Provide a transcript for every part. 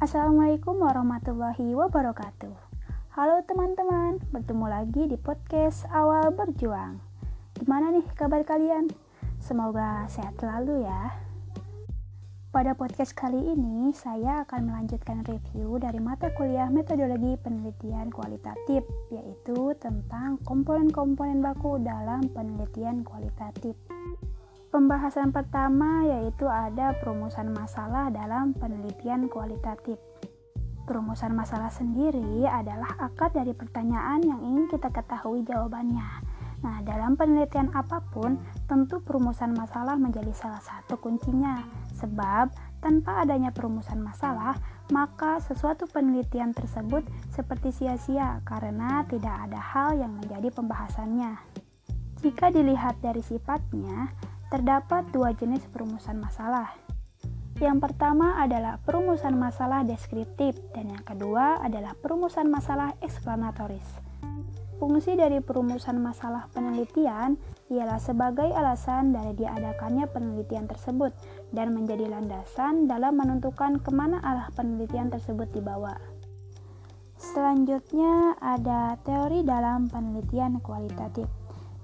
Assalamualaikum warahmatullahi wabarakatuh. Halo teman-teman, bertemu lagi di podcast Awal Berjuang. Gimana nih kabar kalian? Semoga sehat selalu ya. Pada podcast kali ini, saya akan melanjutkan review dari mata kuliah metodologi penelitian kualitatif, yaitu tentang komponen-komponen baku dalam penelitian kualitatif. Pembahasan pertama yaitu ada perumusan masalah dalam penelitian kualitatif. Perumusan masalah sendiri adalah akar dari pertanyaan yang ingin kita ketahui jawabannya. Nah, dalam penelitian apa pun, tentu perumusan masalah menjadi salah satu kuncinya. Sebab, tanpa adanya perumusan masalah, maka sesuatu penelitian tersebut seperti sia-sia karena tidak ada hal yang menjadi pembahasannya. Jika dilihat dari sifatnya, Terdapat dua jenis perumusan masalah. Yang pertama adalah perumusan masalah deskriptif dan yang kedua adalah perumusan masalah eksplanatoris. Fungsi dari perumusan masalah penelitian ialah sebagai alasan dari diadakannya penelitian tersebut dan menjadi landasan dalam menentukan ke mana arah penelitian tersebut dibawa. Selanjutnya ada teori dalam penelitian kualitatif.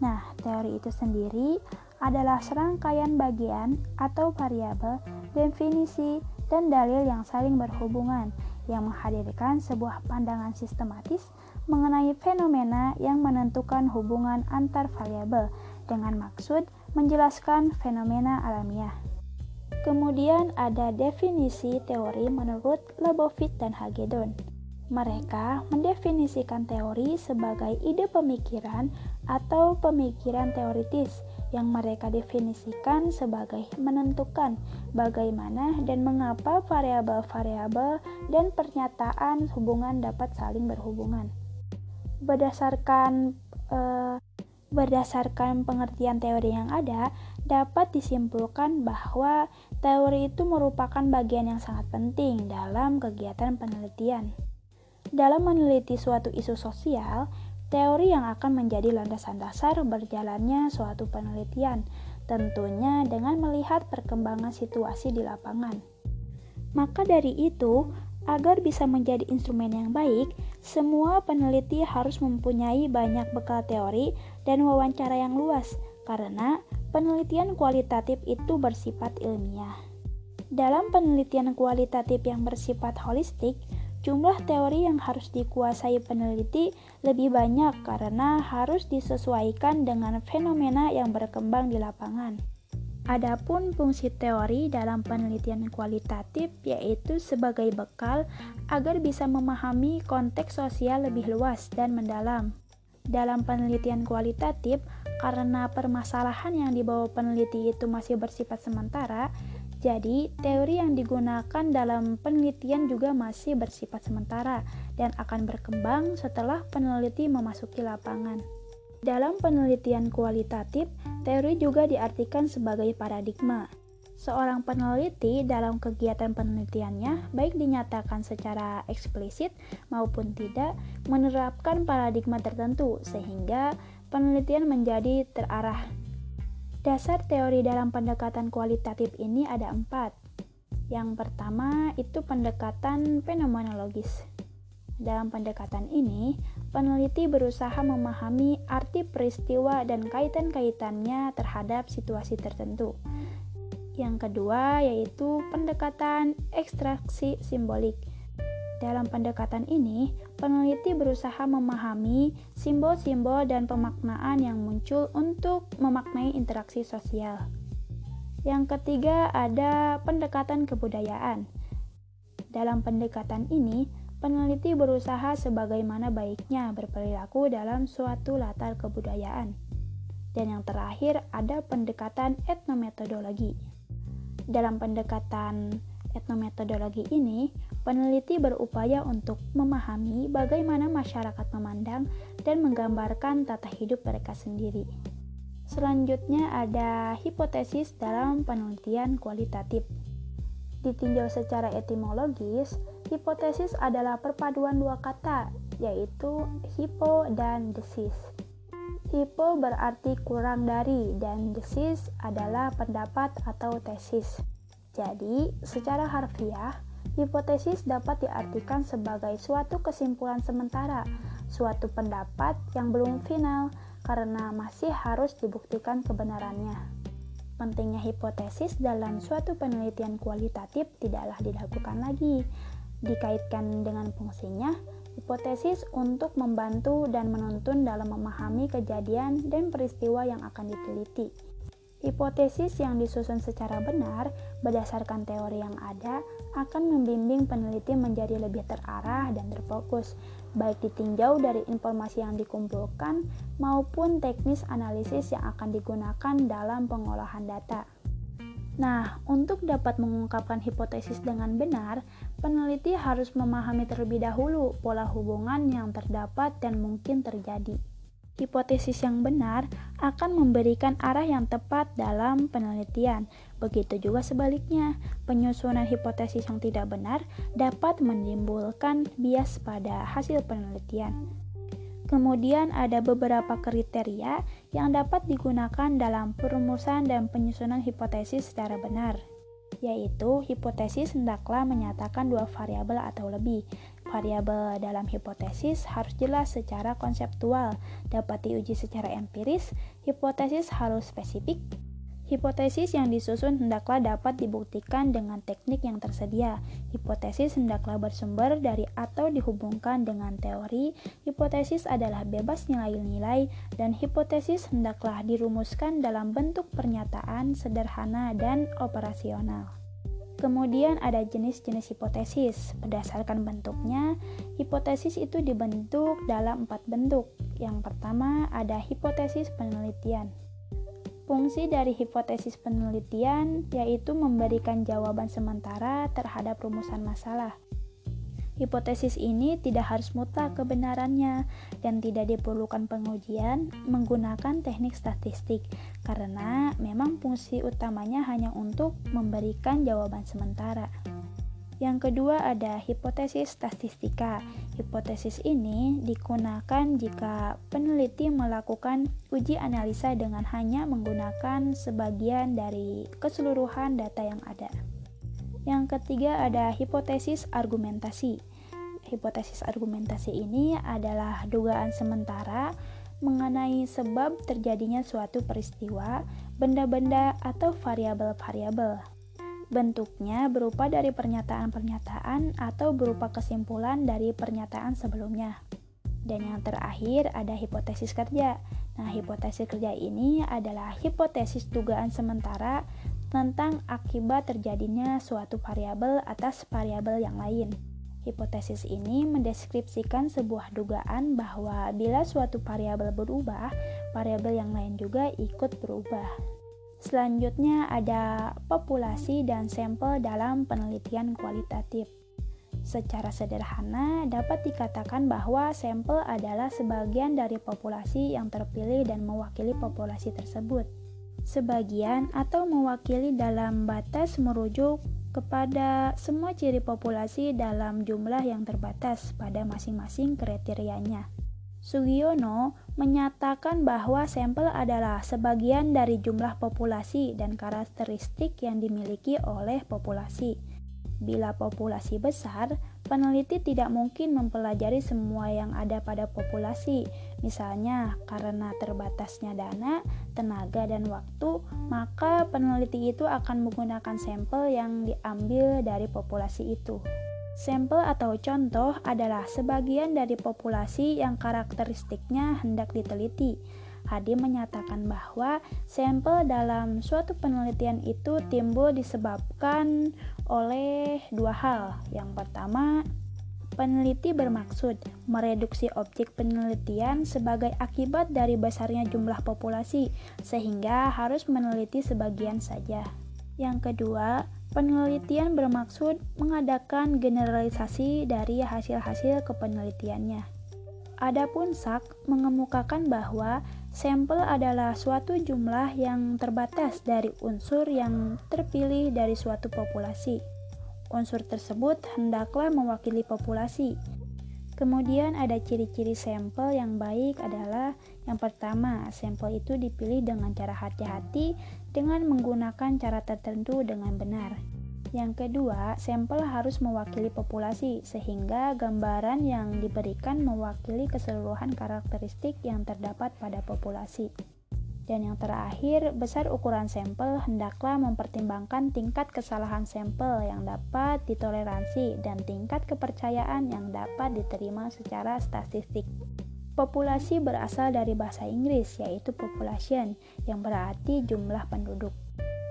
Nah, teori itu sendiri adalah serangkaian bagian atau variabel, definisi, dan dalil yang saling berhubungan yang menghadirkan sebuah pandangan sistematis mengenai fenomena yang menentukan hubungan antar variabel dengan maksud menjelaskan fenomena alamiah. Kemudian ada definisi teori menurut Lebowitz dan Hagedorn. Mereka mendefinisikan teori sebagai ide pemikiran atau pemikiran teoritis yang mereka definisikan sebagai menentukan bagaimana dan mengapa variabel-variabel dan pernyataan hubungan dapat saling berhubungan. Berdasarkan eh, berdasarkan pengertian teori yang ada, dapat disimpulkan bahwa teori itu merupakan bagian yang sangat penting dalam kegiatan penelitian. Dalam meneliti suatu isu sosial, teori yang akan menjadi landasan dasar berjalannya suatu penelitian, tentunya dengan melihat perkembangan situasi di lapangan. Maka dari itu, agar bisa menjadi instrumen yang baik, semua peneliti harus mempunyai banyak bekal teori dan wawancara yang luas, karena penelitian kualitatif itu bersifat ilmiah. Dalam penelitian kualitatif yang bersifat holistik, Jumlah teori yang harus dikuasai peneliti lebih banyak karena harus disesuaikan dengan fenomena yang berkembang di lapangan. Adapun fungsi teori dalam penelitian kualitatif yaitu sebagai bekal agar bisa memahami konteks sosial lebih luas dan mendalam. Dalam penelitian kualitatif, karena permasalahan yang dibawa peneliti itu masih bersifat sementara, jadi, teori yang digunakan dalam penelitian juga masih bersifat sementara dan akan berkembang setelah peneliti memasuki lapangan. Dalam penelitian kualitatif, teori juga diartikan sebagai paradigma. Seorang peneliti dalam kegiatan penelitiannya, baik dinyatakan secara eksplisit maupun tidak, menerapkan paradigma tertentu sehingga penelitian menjadi terarah Dasar teori dalam pendekatan kualitatif ini ada empat. Yang pertama itu pendekatan fenomenologis. Dalam pendekatan ini, peneliti berusaha memahami arti peristiwa dan kaitan-kaitannya terhadap situasi tertentu. Yang kedua yaitu pendekatan ekstraksi simbolik. Dalam pendekatan ini, peneliti berusaha memahami simbol-simbol dan pemaknaan yang muncul untuk memaknai interaksi sosial. Yang ketiga, ada pendekatan kebudayaan. Dalam pendekatan ini, peneliti berusaha sebagaimana baiknya berperilaku dalam suatu latar kebudayaan. Dan yang terakhir, ada pendekatan etnometodologi. Dalam pendekatan etnometodologi ini, peneliti berupaya untuk memahami bagaimana masyarakat memandang dan menggambarkan tata hidup mereka sendiri. Selanjutnya ada hipotesis dalam penelitian kualitatif. Ditinjau secara etimologis, hipotesis adalah perpaduan dua kata, yaitu hipo dan desis. Hipo berarti kurang dari dan desis adalah pendapat atau tesis. Jadi, secara harfiah, Hipotesis dapat diartikan sebagai suatu kesimpulan sementara, suatu pendapat yang belum final karena masih harus dibuktikan kebenarannya. Pentingnya hipotesis dalam suatu penelitian kualitatif tidaklah diragukan lagi. Dikaitkan dengan fungsinya, hipotesis untuk membantu dan menuntun dalam memahami kejadian dan peristiwa yang akan diteliti. Hipotesis yang disusun secara benar berdasarkan teori yang ada akan membimbing peneliti menjadi lebih terarah dan terfokus, baik ditinjau dari informasi yang dikumpulkan maupun teknis analisis yang akan digunakan dalam pengolahan data. Nah, untuk dapat mengungkapkan hipotesis dengan benar, peneliti harus memahami terlebih dahulu pola hubungan yang terdapat dan mungkin terjadi hipotesis yang benar akan memberikan arah yang tepat dalam penelitian. Begitu juga sebaliknya, penyusunan hipotesis yang tidak benar dapat menimbulkan bias pada hasil penelitian. Kemudian ada beberapa kriteria yang dapat digunakan dalam perumusan dan penyusunan hipotesis secara benar yaitu hipotesis hendaklah menyatakan dua variabel atau lebih. Variabel dalam hipotesis harus jelas secara konseptual, dapat diuji secara empiris, hipotesis harus spesifik, Hipotesis yang disusun hendaklah dapat dibuktikan dengan teknik yang tersedia. Hipotesis hendaklah bersumber dari atau dihubungkan dengan teori. Hipotesis adalah bebas nilai-nilai dan hipotesis hendaklah dirumuskan dalam bentuk pernyataan sederhana dan operasional. Kemudian ada jenis-jenis hipotesis. Berdasarkan bentuknya, hipotesis itu dibentuk dalam empat bentuk. Yang pertama ada hipotesis penelitian. Fungsi dari hipotesis penelitian yaitu memberikan jawaban sementara terhadap rumusan masalah. Hipotesis ini tidak harus mutlak kebenarannya dan tidak diperlukan pengujian menggunakan teknik statistik karena memang fungsi utamanya hanya untuk memberikan jawaban sementara. Yang kedua ada hipotesis statistika. Hipotesis ini digunakan jika peneliti melakukan uji analisa dengan hanya menggunakan sebagian dari keseluruhan data yang ada. Yang ketiga ada hipotesis argumentasi. Hipotesis argumentasi ini adalah dugaan sementara mengenai sebab terjadinya suatu peristiwa, benda-benda, atau variabel-variabel Bentuknya berupa dari pernyataan-pernyataan atau berupa kesimpulan dari pernyataan sebelumnya. Dan yang terakhir ada hipotesis kerja. Nah, hipotesis kerja ini adalah hipotesis dugaan sementara tentang akibat terjadinya suatu variabel atas variabel yang lain. Hipotesis ini mendeskripsikan sebuah dugaan bahwa bila suatu variabel berubah, variabel yang lain juga ikut berubah. Selanjutnya ada populasi dan sampel dalam penelitian kualitatif. Secara sederhana dapat dikatakan bahwa sampel adalah sebagian dari populasi yang terpilih dan mewakili populasi tersebut. Sebagian atau mewakili dalam batas merujuk kepada semua ciri populasi dalam jumlah yang terbatas pada masing-masing kriterianya. Sugiono menyatakan bahwa sampel adalah sebagian dari jumlah populasi dan karakteristik yang dimiliki oleh populasi. Bila populasi besar, peneliti tidak mungkin mempelajari semua yang ada pada populasi. Misalnya, karena terbatasnya dana, tenaga, dan waktu, maka peneliti itu akan menggunakan sampel yang diambil dari populasi itu. Sampel atau contoh adalah sebagian dari populasi yang karakteristiknya hendak diteliti. Hadi menyatakan bahwa sampel dalam suatu penelitian itu timbul disebabkan oleh dua hal. Yang pertama, peneliti bermaksud mereduksi objek penelitian sebagai akibat dari besarnya jumlah populasi, sehingga harus meneliti sebagian saja. Yang kedua, Penelitian bermaksud mengadakan generalisasi dari hasil-hasil kepenelitiannya. Adapun SAK mengemukakan bahwa sampel adalah suatu jumlah yang terbatas dari unsur yang terpilih dari suatu populasi. Unsur tersebut hendaklah mewakili populasi. Kemudian ada ciri-ciri sampel yang baik adalah yang pertama, sampel itu dipilih dengan cara hati-hati dengan menggunakan cara tertentu dengan benar. Yang kedua, sampel harus mewakili populasi, sehingga gambaran yang diberikan mewakili keseluruhan karakteristik yang terdapat pada populasi. Dan yang terakhir, besar ukuran sampel hendaklah mempertimbangkan tingkat kesalahan sampel yang dapat ditoleransi dan tingkat kepercayaan yang dapat diterima secara statistik. Populasi berasal dari bahasa Inggris, yaitu population, yang berarti jumlah penduduk.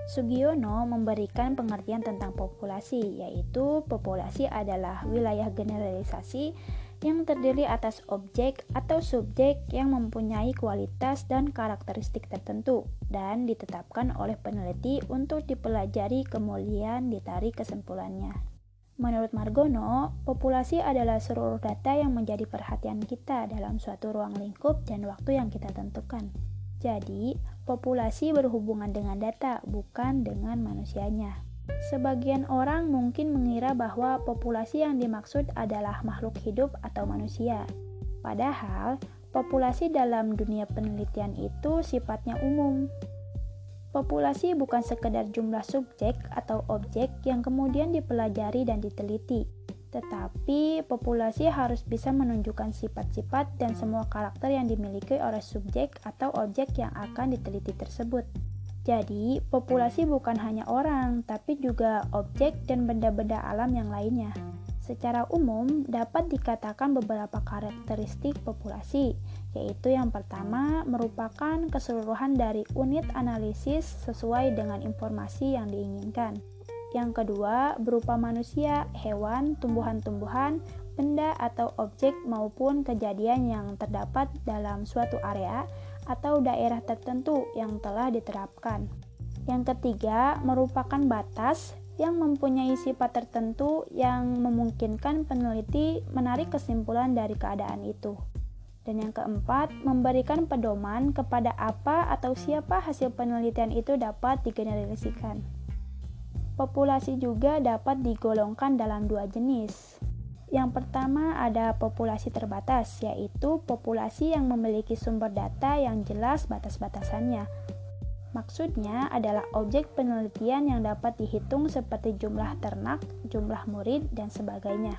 Sugiono memberikan pengertian tentang populasi, yaitu populasi adalah wilayah generalisasi yang terdiri atas objek atau subjek yang mempunyai kualitas dan karakteristik tertentu dan ditetapkan oleh peneliti untuk dipelajari kemudian ditarik kesimpulannya. Menurut Margono, populasi adalah seluruh data yang menjadi perhatian kita dalam suatu ruang lingkup dan waktu yang kita tentukan. Jadi, populasi berhubungan dengan data, bukan dengan manusianya. Sebagian orang mungkin mengira bahwa populasi yang dimaksud adalah makhluk hidup atau manusia. Padahal, populasi dalam dunia penelitian itu sifatnya umum. Populasi bukan sekedar jumlah subjek atau objek yang kemudian dipelajari dan diteliti, tetapi populasi harus bisa menunjukkan sifat-sifat dan semua karakter yang dimiliki oleh subjek atau objek yang akan diteliti tersebut. Jadi, populasi bukan hanya orang, tapi juga objek dan benda-benda alam yang lainnya. Secara umum, dapat dikatakan beberapa karakteristik populasi, yaitu yang pertama merupakan keseluruhan dari unit analisis sesuai dengan informasi yang diinginkan. Yang kedua, berupa manusia, hewan, tumbuhan-tumbuhan, benda atau objek maupun kejadian yang terdapat dalam suatu area atau daerah tertentu yang telah diterapkan. Yang ketiga, merupakan batas yang mempunyai sifat tertentu yang memungkinkan peneliti menarik kesimpulan dari keadaan itu. Dan yang keempat, memberikan pedoman kepada apa atau siapa hasil penelitian itu dapat digeneralisasikan. Populasi juga dapat digolongkan dalam dua jenis, yang pertama ada populasi terbatas, yaitu populasi yang memiliki sumber data yang jelas batas-batasannya. Maksudnya adalah objek penelitian yang dapat dihitung seperti jumlah ternak, jumlah murid, dan sebagainya.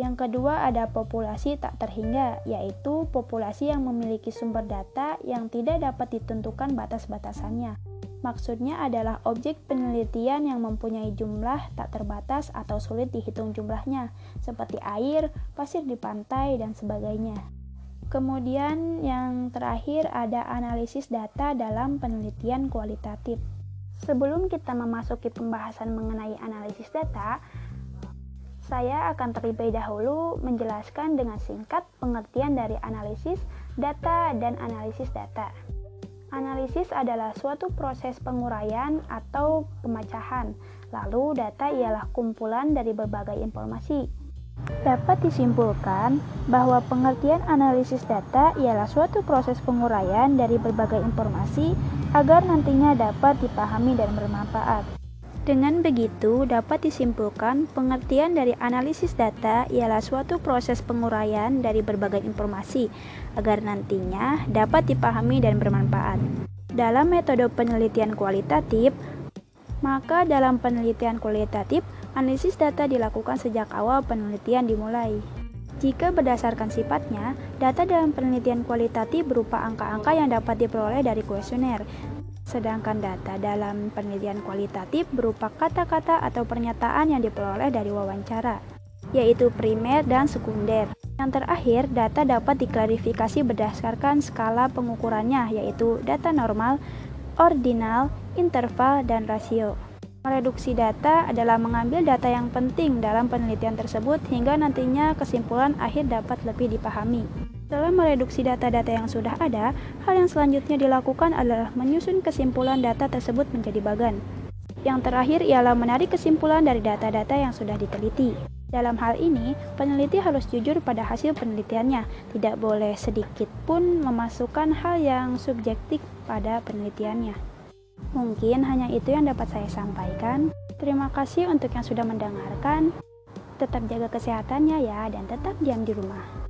Yang kedua ada populasi tak terhingga, yaitu populasi yang memiliki sumber data yang tidak dapat ditentukan batas-batasannya. Maksudnya adalah objek penelitian yang mempunyai jumlah tak terbatas atau sulit dihitung jumlahnya, seperti air, pasir di pantai, dan sebagainya. Kemudian yang terakhir ada analisis data dalam penelitian kualitatif. Sebelum kita memasuki pembahasan mengenai analisis data, saya akan terlebih dahulu menjelaskan dengan singkat pengertian dari analisis data dan analisis data. Analisis adalah suatu proses penguraian atau pemecahan, lalu data ialah kumpulan dari berbagai informasi. Dapat disimpulkan bahwa pengertian analisis data ialah suatu proses penguraian dari berbagai informasi agar nantinya dapat dipahami dan bermanfaat. Dengan begitu, dapat disimpulkan pengertian dari analisis data ialah suatu proses penguraian dari berbagai informasi agar nantinya dapat dipahami dan bermanfaat. Dalam metode penelitian kualitatif, maka dalam penelitian kualitatif, analisis data dilakukan sejak awal penelitian dimulai. Jika berdasarkan sifatnya, data dalam penelitian kualitatif berupa angka-angka yang dapat diperoleh dari kuesioner, Sedangkan data dalam penelitian kualitatif berupa kata-kata atau pernyataan yang diperoleh dari wawancara, yaitu primer dan sekunder. Yang terakhir, data dapat diklarifikasi berdasarkan skala pengukurannya, yaitu data normal, ordinal, interval, dan rasio. Mereduksi data adalah mengambil data yang penting dalam penelitian tersebut hingga nantinya kesimpulan akhir dapat lebih dipahami. Dalam mereduksi data-data yang sudah ada, hal yang selanjutnya dilakukan adalah menyusun kesimpulan data tersebut menjadi bagan. Yang terakhir ialah menarik kesimpulan dari data-data yang sudah diteliti. Dalam hal ini, peneliti harus jujur pada hasil penelitiannya, tidak boleh sedikit pun memasukkan hal yang subjektif pada penelitiannya. Mungkin hanya itu yang dapat saya sampaikan. Terima kasih untuk yang sudah mendengarkan. Tetap jaga kesehatannya ya, dan tetap diam di rumah.